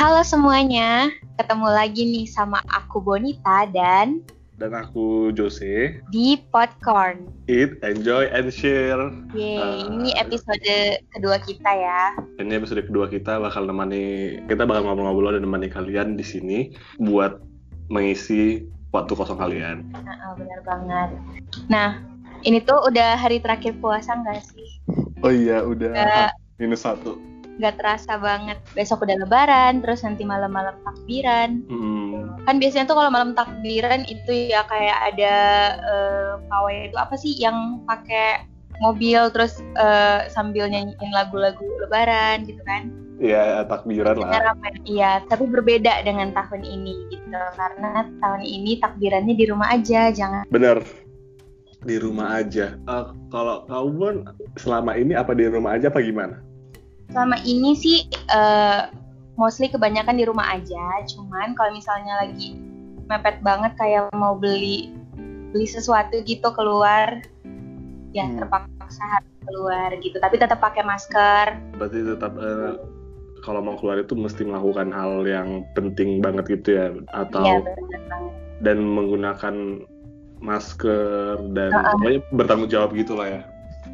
Halo semuanya, ketemu lagi nih sama aku Bonita dan dan aku Jose di Popcorn. Eat, enjoy, and share. Yeay, uh, ini episode kedua kita ya. Ini episode kedua kita bakal nemani kita bakal ngobrol-ngobrol dan nemani kalian di sini buat mengisi waktu kosong kalian. Nah, benar banget. Nah, ini tuh udah hari terakhir puasa nggak sih? Oh iya, udah uh, minus satu nggak terasa banget besok udah lebaran terus nanti malam-malam takbiran hmm. kan biasanya tuh kalau malam takbiran itu ya kayak ada uh, pawai itu apa sih yang pakai mobil terus uh, sambil nyanyiin lagu-lagu lebaran gitu kan Iya takbiran lah. Iya, tapi berbeda dengan tahun ini gitu karena tahun ini takbirannya di rumah aja, jangan. Bener, di rumah aja. Uh, kalau kau pun selama ini apa di rumah aja apa gimana? Selama ini sih uh, mostly kebanyakan di rumah aja. Cuman kalau misalnya lagi mepet banget kayak mau beli beli sesuatu gitu keluar ya hmm. terpaksa harus keluar gitu. Tapi tetap pakai masker. Berarti tetap uh, kalau mau keluar itu mesti melakukan hal yang penting banget gitu ya? Atau ya, dan menggunakan masker dan uh -uh. bertanggung jawab gitu lah ya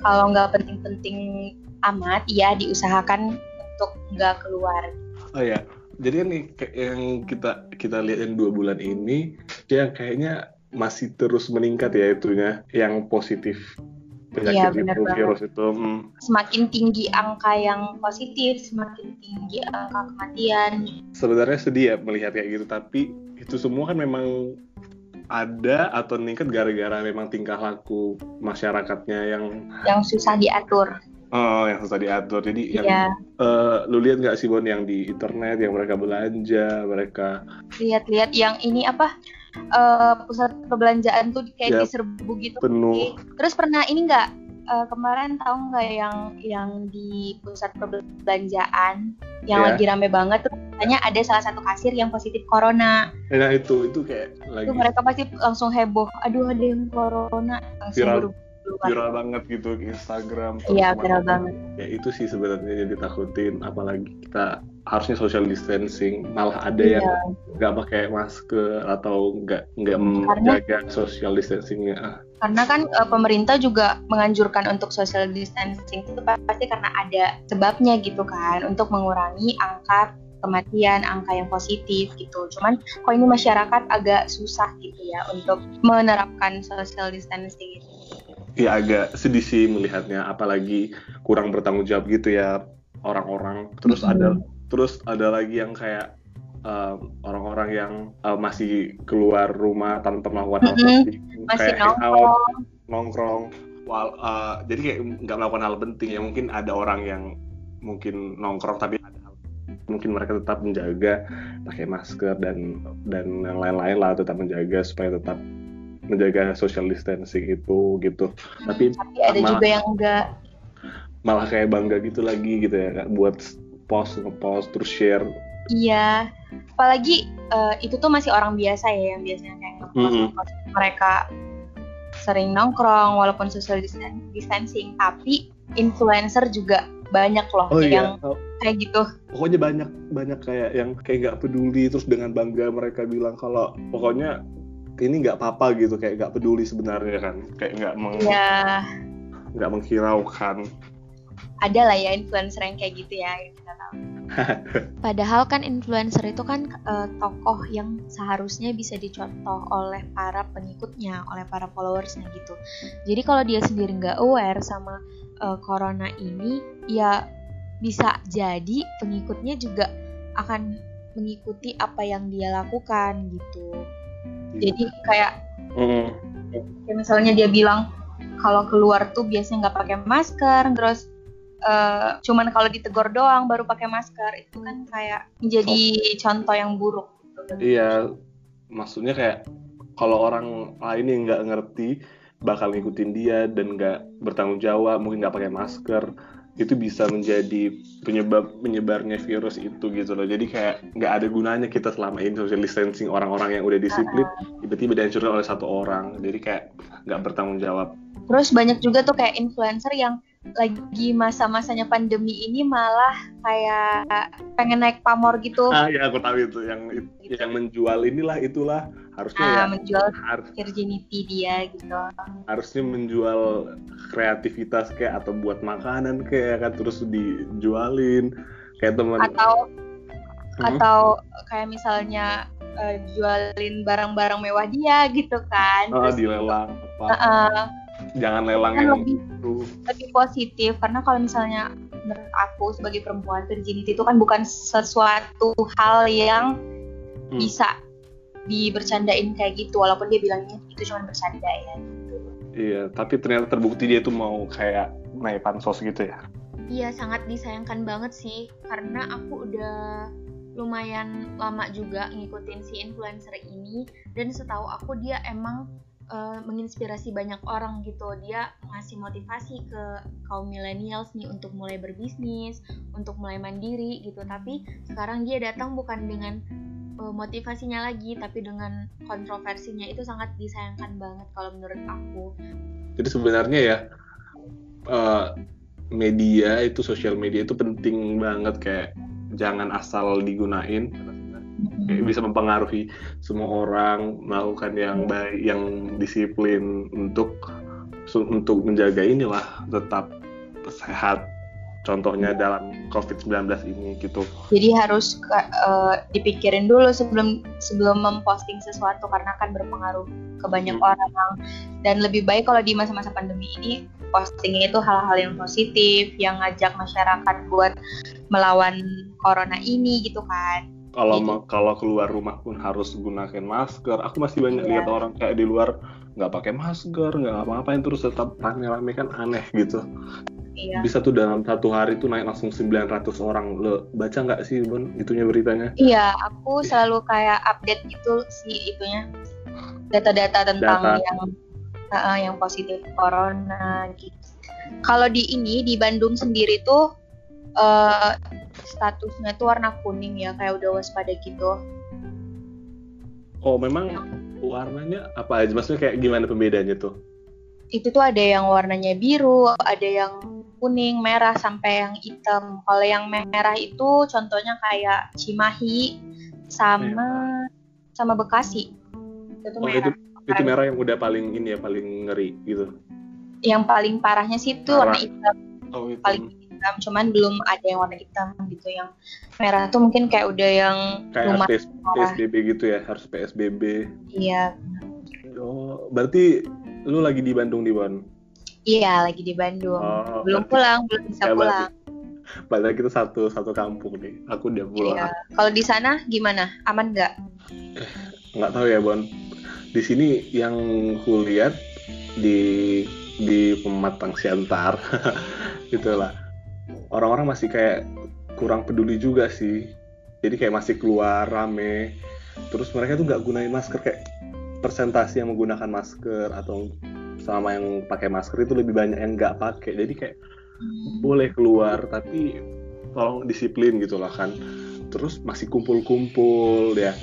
kalau nggak penting-penting amat ya diusahakan untuk nggak keluar. Oh ya, jadi kan nih yang kita kita lihatin dua bulan ini, ya kayaknya masih terus meningkat ya itunya yang positif penyakit ya, itu virus itu. Hmm. Semakin tinggi angka yang positif, semakin tinggi angka kematian. Sebenarnya sedih ya melihat kayak gitu, tapi itu semua kan memang ada atau meningkat gara-gara memang tingkah laku masyarakatnya yang yang susah diatur. Oh, yang susah diatur. Jadi yang yeah. Iya. uh, lu lihat nggak sih Bon yang di internet yang mereka belanja, mereka lihat-lihat yang ini apa? Uh, pusat perbelanjaan tuh kayak yeah, diserbu gitu. Penuh. Terus pernah ini nggak uh, kemarin tahu nggak yang yang di pusat perbelanjaan yang yeah. lagi rame banget tuh katanya ada salah satu kasir yang positif corona. Nah itu itu kayak lagi. Itu mereka pasti langsung heboh. Aduh ada yang corona langsung viral viral banget gitu Instagram. Iya viral banget. Ya itu sih sebenarnya yang ditakutin, apalagi kita harusnya social distancing, malah ada iya. yang nggak pakai masker atau nggak nggak menjaga social distancingnya. Karena kan uh, pemerintah juga menganjurkan untuk social distancing itu pasti karena ada sebabnya gitu kan, untuk mengurangi angka kematian, angka yang positif gitu. Cuman kok ini masyarakat agak susah gitu ya untuk menerapkan social distancing itu ya agak sedih sih melihatnya apalagi kurang bertanggung jawab gitu ya orang-orang terus mm -hmm. ada terus ada lagi yang kayak orang-orang uh, yang uh, masih keluar rumah tanpa melakukan hal penting. Kayak nongkrong. nongkrong. Wal, uh, jadi kayak nggak melakukan hal penting. Ya mungkin ada orang yang mungkin nongkrong tapi ada hal mungkin mereka tetap menjaga pakai masker dan dan yang lain-lain lah tetap menjaga supaya tetap menjaga social distancing itu gitu. Tapi, tapi ada malah, juga yang enggak malah kayak bangga gitu lagi gitu ya buat post ngepost terus share. Iya. Apalagi uh, itu tuh masih orang biasa ya yang biasanya kayak ngepost, mm -hmm. mereka sering nongkrong walaupun social distancing. Tapi influencer juga banyak loh oh, yang iya. kayak gitu. Pokoknya banyak banyak kayak yang kayak nggak peduli terus dengan bangga mereka bilang kalau pokoknya ini nggak apa-apa gitu kayak nggak peduli sebenarnya kan. Kayak nggak meng ya. nggak menghiraukan ada lah ya influencer yang kayak gitu ya yang kita tahu. Padahal kan influencer itu kan uh, tokoh yang seharusnya bisa dicontoh oleh para pengikutnya oleh para followersnya gitu. Jadi kalau dia sendiri nggak aware sama uh, corona ini ya bisa jadi pengikutnya juga akan mengikuti apa yang dia lakukan gitu. Jadi kayak mm. kayak misalnya dia bilang kalau keluar tuh biasanya nggak pakai masker terus uh, cuman kalau ditegur doang baru pakai masker itu kan kayak menjadi oh. contoh yang buruk. Iya maksudnya kayak kalau orang lain yang nggak ngerti bakal ngikutin dia dan nggak bertanggung jawab mungkin nggak pakai masker itu bisa menjadi penyebab menyebarnya virus itu gitu loh. Jadi kayak nggak ada gunanya kita selama ini social distancing orang-orang yang udah disiplin tiba-tiba dihancurkan oleh satu orang. Jadi kayak nggak bertanggung jawab. Terus banyak juga tuh kayak influencer yang lagi masa-masanya pandemi ini malah kayak pengen naik pamor gitu. Ah ya aku tahu itu yang gitu. yang menjual inilah itulah harusnya ah, ya menjual harus, virginity dia gitu. Harusnya menjual kreativitas kayak atau buat makanan kayak kan terus dijualin kayak teman atau hmm? atau kayak misalnya uh, jualin barang-barang mewah dia gitu kan. Oh, terus dilelang apa. Uh, uh, jangan lelang kan yang lebih. Lebih positif karena kalau misalnya menurut aku sebagai perempuan virginity itu kan bukan sesuatu hal yang hmm. bisa dibercandain kayak gitu walaupun dia bilangnya itu cuma bercanda ya gitu. Iya, tapi ternyata terbukti dia tuh mau kayak naik pansos gitu ya. Iya, sangat disayangkan banget sih karena aku udah lumayan lama juga ngikutin si influencer ini dan setahu aku dia emang uh, menginspirasi banyak orang gitu. Dia ngasih motivasi ke kaum millennials nih untuk mulai berbisnis untuk mulai mandiri gitu. Tapi sekarang dia datang bukan dengan uh, motivasinya lagi tapi dengan kontroversinya. Itu sangat disayangkan banget kalau menurut aku. Jadi sebenarnya ya uh, media itu sosial media itu penting banget. Kayak jangan asal digunain kayak bisa mempengaruhi semua orang melakukan yang baik yang disiplin untuk untuk menjaga inilah tetap sehat. Contohnya dalam COVID-19 ini gitu. Jadi harus uh, dipikirin dulu sebelum sebelum memposting sesuatu karena akan berpengaruh ke banyak hmm. orang. Dan lebih baik kalau di masa-masa pandemi ini postingnya itu hal-hal yang positif yang ngajak masyarakat buat melawan corona ini gitu kan kalau kalau keluar rumah pun harus gunakan masker. Aku masih banyak yeah. lihat orang kayak di luar nggak pakai masker nggak apa-apain terus tetap rame-rame kan aneh gitu. Iya. bisa tuh dalam satu hari tuh naik langsung 900 orang. Lo baca nggak sih Bon itunya beritanya? Iya aku selalu kayak update gitu sih itunya. Data-data tentang Data. yang uh, yang positif corona gitu. Kalau di ini di Bandung sendiri tuh uh, statusnya tuh warna kuning ya kayak udah waspada gitu. Oh memang warnanya apa aja? Maksudnya kayak gimana pembedanya tuh? Itu tuh ada yang warnanya biru ada yang kuning merah sampai yang hitam. Kalau yang merah itu contohnya kayak Cimahi sama sama Bekasi. Itu oh, merah. itu, itu merah yang udah paling ini ya paling ngeri gitu. Yang paling parahnya sih itu warna hitam. Oh, hitam. paling hitam cuman belum ada yang warna hitam gitu yang merah tuh mungkin kayak udah yang kayak rumah PS, PSBB gitu ya harus PSBB iya oh berarti lu lagi di Bandung di Bon iya lagi di Bandung oh, belum berarti, pulang belum bisa ya, pulang Padahal kita satu satu kampung nih. Aku udah pulang. Iya. Kalau di sana gimana? Aman nggak? Nggak tahu ya Bon. Di sini yang kulihat di di Pematang Siantar itulah orang-orang masih kayak kurang peduli juga sih. Jadi kayak masih keluar rame. Terus mereka tuh nggak gunain masker kayak persentase yang menggunakan masker atau sama yang pakai masker itu lebih banyak yang nggak pakai. Jadi kayak boleh keluar tapi tolong disiplin gitu lah kan. Terus masih kumpul-kumpul ya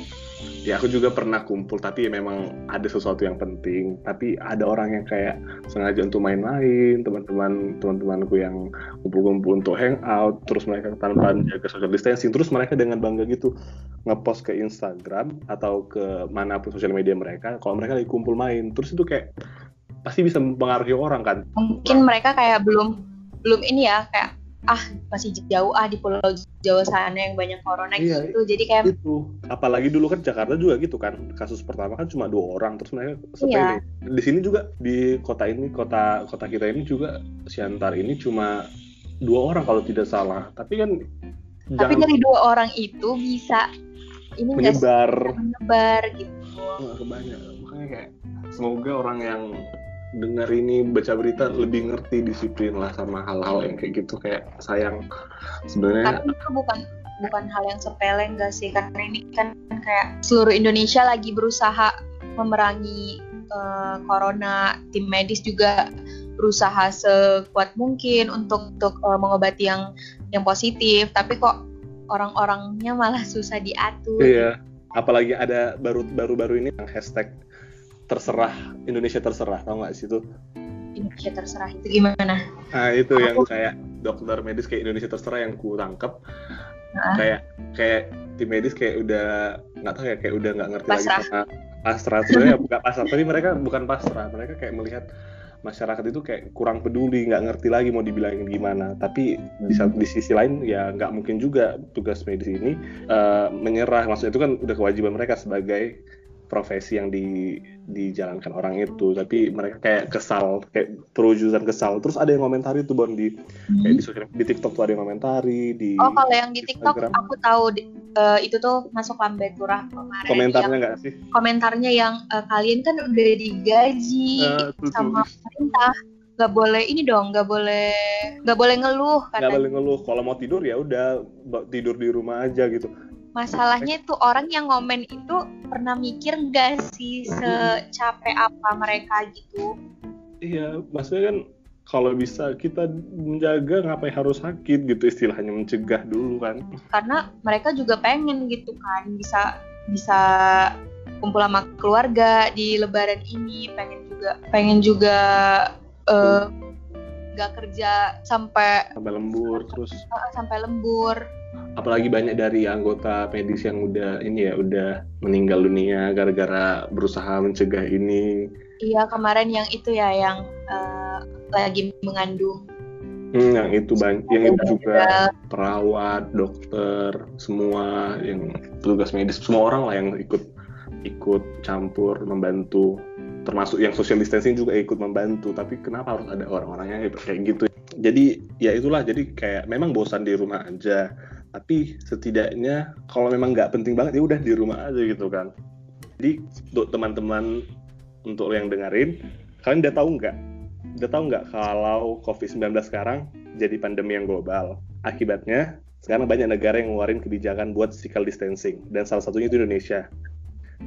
ya aku juga pernah kumpul tapi memang ada sesuatu yang penting. Tapi ada orang yang kayak sengaja untuk main-main teman-teman teman-temanku yang kumpul-kumpul untuk hangout terus mereka tanpa jaga social distancing terus mereka dengan bangga gitu ngepost ke Instagram atau ke mana pun sosial media mereka kalau mereka lagi kumpul main terus itu kayak pasti bisa mempengaruhi orang kan? Mungkin mereka kayak belum belum ini ya kayak ah masih jauh ah di Pulau Jawa sana yang banyak corona iya, gitu. Jadi kayak itu. Apalagi dulu kan Jakarta juga gitu kan. Kasus pertama kan cuma dua orang terus mereka sepele. Iya. di sini juga di kota ini kota kota kita ini juga Siantar ini cuma dua orang kalau tidak salah. Tapi kan tapi jangan... dari dua orang itu bisa ini menyebar. menyebar gitu. Nah, kebanyak makanya kayak semoga orang yang dengar ini baca berita lebih ngerti disiplin lah sama hal-hal yang kayak gitu kayak sayang. Sebenarnya tapi itu bukan bukan hal yang sepele enggak sih? Karena ini kan kayak seluruh Indonesia lagi berusaha memerangi uh, corona. Tim medis juga berusaha sekuat mungkin untuk untuk uh, mengobati yang yang positif. Tapi kok orang-orangnya malah susah diatur. Iya. Apalagi ada baru baru baru ini yang hashtag terserah Indonesia terserah tau nggak sih itu Indonesia terserah itu gimana? Nah itu Aku... yang kayak dokter medis kayak Indonesia terserah yang ku tangkep nah. kayak kayak tim medis kayak udah nggak tahu ya kayak udah nggak ngerti pasrah. lagi sama pasrah sebenarnya bukan pasrah tapi mereka bukan pasrah mereka kayak melihat masyarakat itu kayak kurang peduli nggak ngerti lagi mau dibilangin gimana tapi di, di sisi lain ya nggak mungkin juga tugas medis ini uh, menyerah maksudnya itu kan udah kewajiban mereka sebagai profesi yang di dijalankan orang itu. Tapi mereka kayak kesal kayak perwujudan kesal. Terus ada yang komentari tuh bon di hmm. kayak di di TikTok tuh ada yang komentari di oh kalau yang di TikTok Instagram. aku tahu uh, itu tuh masuk lambe turah kemarin. Komentarnya nggak sih? komentarnya yang uh, kalian kan udah digaji uh, sama pemerintah. Nggak boleh ini dong nggak boleh nggak boleh ngeluh nggak boleh ngeluh. Kalau mau tidur ya udah tidur di rumah aja gitu masalahnya itu orang yang ngomen itu pernah mikir nggak sih secapek apa mereka gitu? Iya maksudnya kan kalau bisa kita menjaga ngapain harus sakit gitu istilahnya mencegah dulu kan. Karena mereka juga pengen gitu kan bisa bisa kumpul sama keluarga di lebaran ini pengen juga pengen juga uh, kerja sampai sampai lembur terus. Uh, sampai lembur apalagi banyak dari anggota medis yang udah ini ya udah meninggal dunia gara-gara berusaha mencegah ini. Iya kemarin yang itu ya yang uh, lagi mengandung. Hmm, yang itu banyak, yang itu juga perawat, dokter, semua yang petugas medis, semua orang lah yang ikut ikut campur membantu termasuk yang social distancing juga ikut membantu tapi kenapa harus ada orang-orangnya kayak gitu jadi ya itulah jadi kayak memang bosan di rumah aja tapi setidaknya kalau memang nggak penting banget ya udah di rumah aja gitu kan. Jadi untuk teman-teman untuk yang dengerin kalian udah tahu nggak? Udah tahu nggak kalau COVID-19 sekarang jadi pandemi yang global? Akibatnya sekarang banyak negara yang ngeluarin kebijakan buat physical distancing dan salah satunya itu Indonesia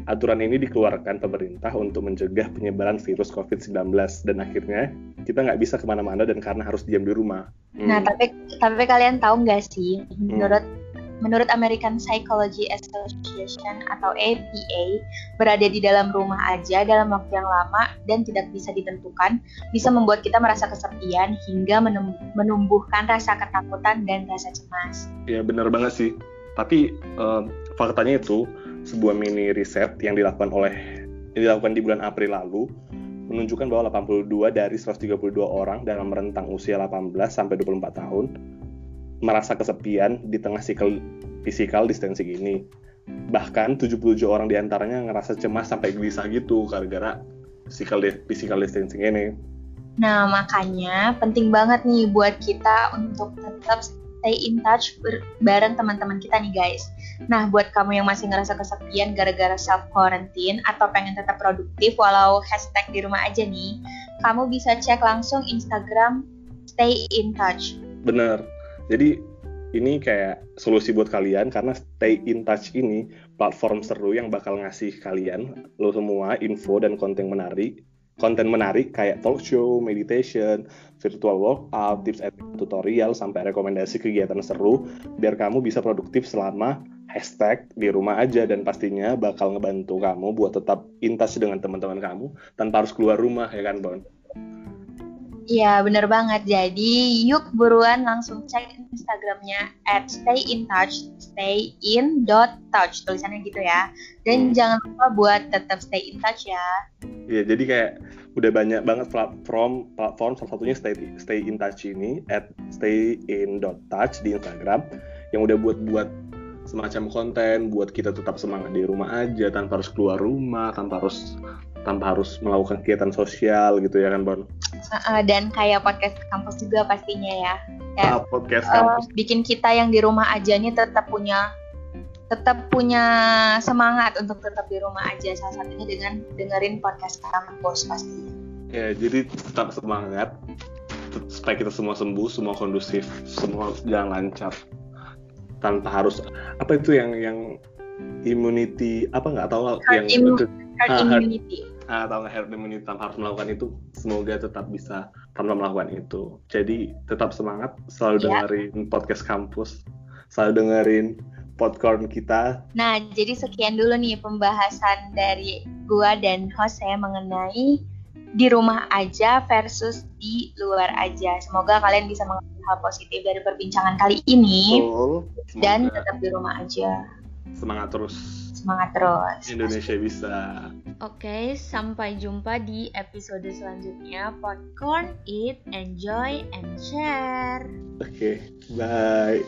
aturan ini dikeluarkan pemerintah untuk mencegah penyebaran virus COVID-19 dan akhirnya kita nggak bisa ke mana-mana dan karena harus diam di rumah. Hmm. Nah, tapi tapi kalian tahu nggak sih, menurut hmm. menurut American Psychology Association atau APA, berada di dalam rumah aja dalam waktu yang lama dan tidak bisa ditentukan bisa membuat kita merasa kesepian hingga menumbuhkan rasa ketakutan dan rasa cemas. Ya benar banget sih. Tapi uh, faktanya itu sebuah mini riset yang dilakukan oleh yang dilakukan di bulan April lalu menunjukkan bahwa 82 dari 132 orang dalam rentang usia 18 sampai 24 tahun merasa kesepian di tengah sikl physical distancing ini. Bahkan 77 orang di antaranya ngerasa cemas sampai gelisah gitu gara-gara physical, physical distancing ini. Nah, makanya penting banget nih buat kita untuk tetap stay in touch bareng teman-teman kita nih guys. Nah, buat kamu yang masih ngerasa kesepian gara-gara self quarantine atau pengen tetap produktif walau hashtag di rumah aja nih, kamu bisa cek langsung Instagram Stay in Touch. Bener. Jadi ini kayak solusi buat kalian karena Stay in Touch ini platform seru yang bakal ngasih kalian lo semua info dan konten menarik konten menarik kayak talk show, meditation, virtual workout, tips and tutorial, sampai rekomendasi kegiatan seru biar kamu bisa produktif selama hashtag di rumah aja dan pastinya bakal ngebantu kamu buat tetap intas dengan teman-teman kamu tanpa harus keluar rumah ya kan Bon? Iya bener banget. Jadi yuk buruan langsung cek Instagramnya at stay in touch stay in dot touch. Tulisannya gitu ya. Dan hmm. jangan lupa buat tetap stay in touch ya. Iya jadi kayak udah banyak banget platform platform salah satunya stay stay in touch ini at stay in dot touch di Instagram. Yang udah buat buat semacam konten buat kita tetap semangat di rumah aja tanpa harus keluar rumah tanpa harus tanpa harus melakukan kegiatan sosial gitu ya kan Bon? Uh, dan kayak podcast kampus juga pastinya ya. Kayak, ah, podcast kampus. Uh, bikin kita yang di rumah aja nih tetap punya tetap punya semangat untuk tetap di rumah aja salah satunya dengan dengerin podcast kampus pasti. Ya jadi tetap semangat supaya kita semua sembuh, semua kondusif, semua jalan lancar tanpa harus apa itu yang yang immunity apa nggak tahu herd yang imu, itu herd ah, immunity atau tanpa harus melakukan itu semoga tetap bisa tanpa melakukan itu jadi tetap semangat selalu yeah. dengerin podcast kampus selalu dengerin podcast kita nah jadi sekian dulu nih pembahasan dari gua dan host saya mengenai di rumah aja versus di luar aja. Semoga kalian bisa mengambil hal positif dari perbincangan kali ini Betul. dan tetap di rumah aja. semangat terus. Semangat terus. Indonesia bisa. Oke, sampai jumpa di episode selanjutnya. Popcorn, eat, enjoy, and share. Oke, bye.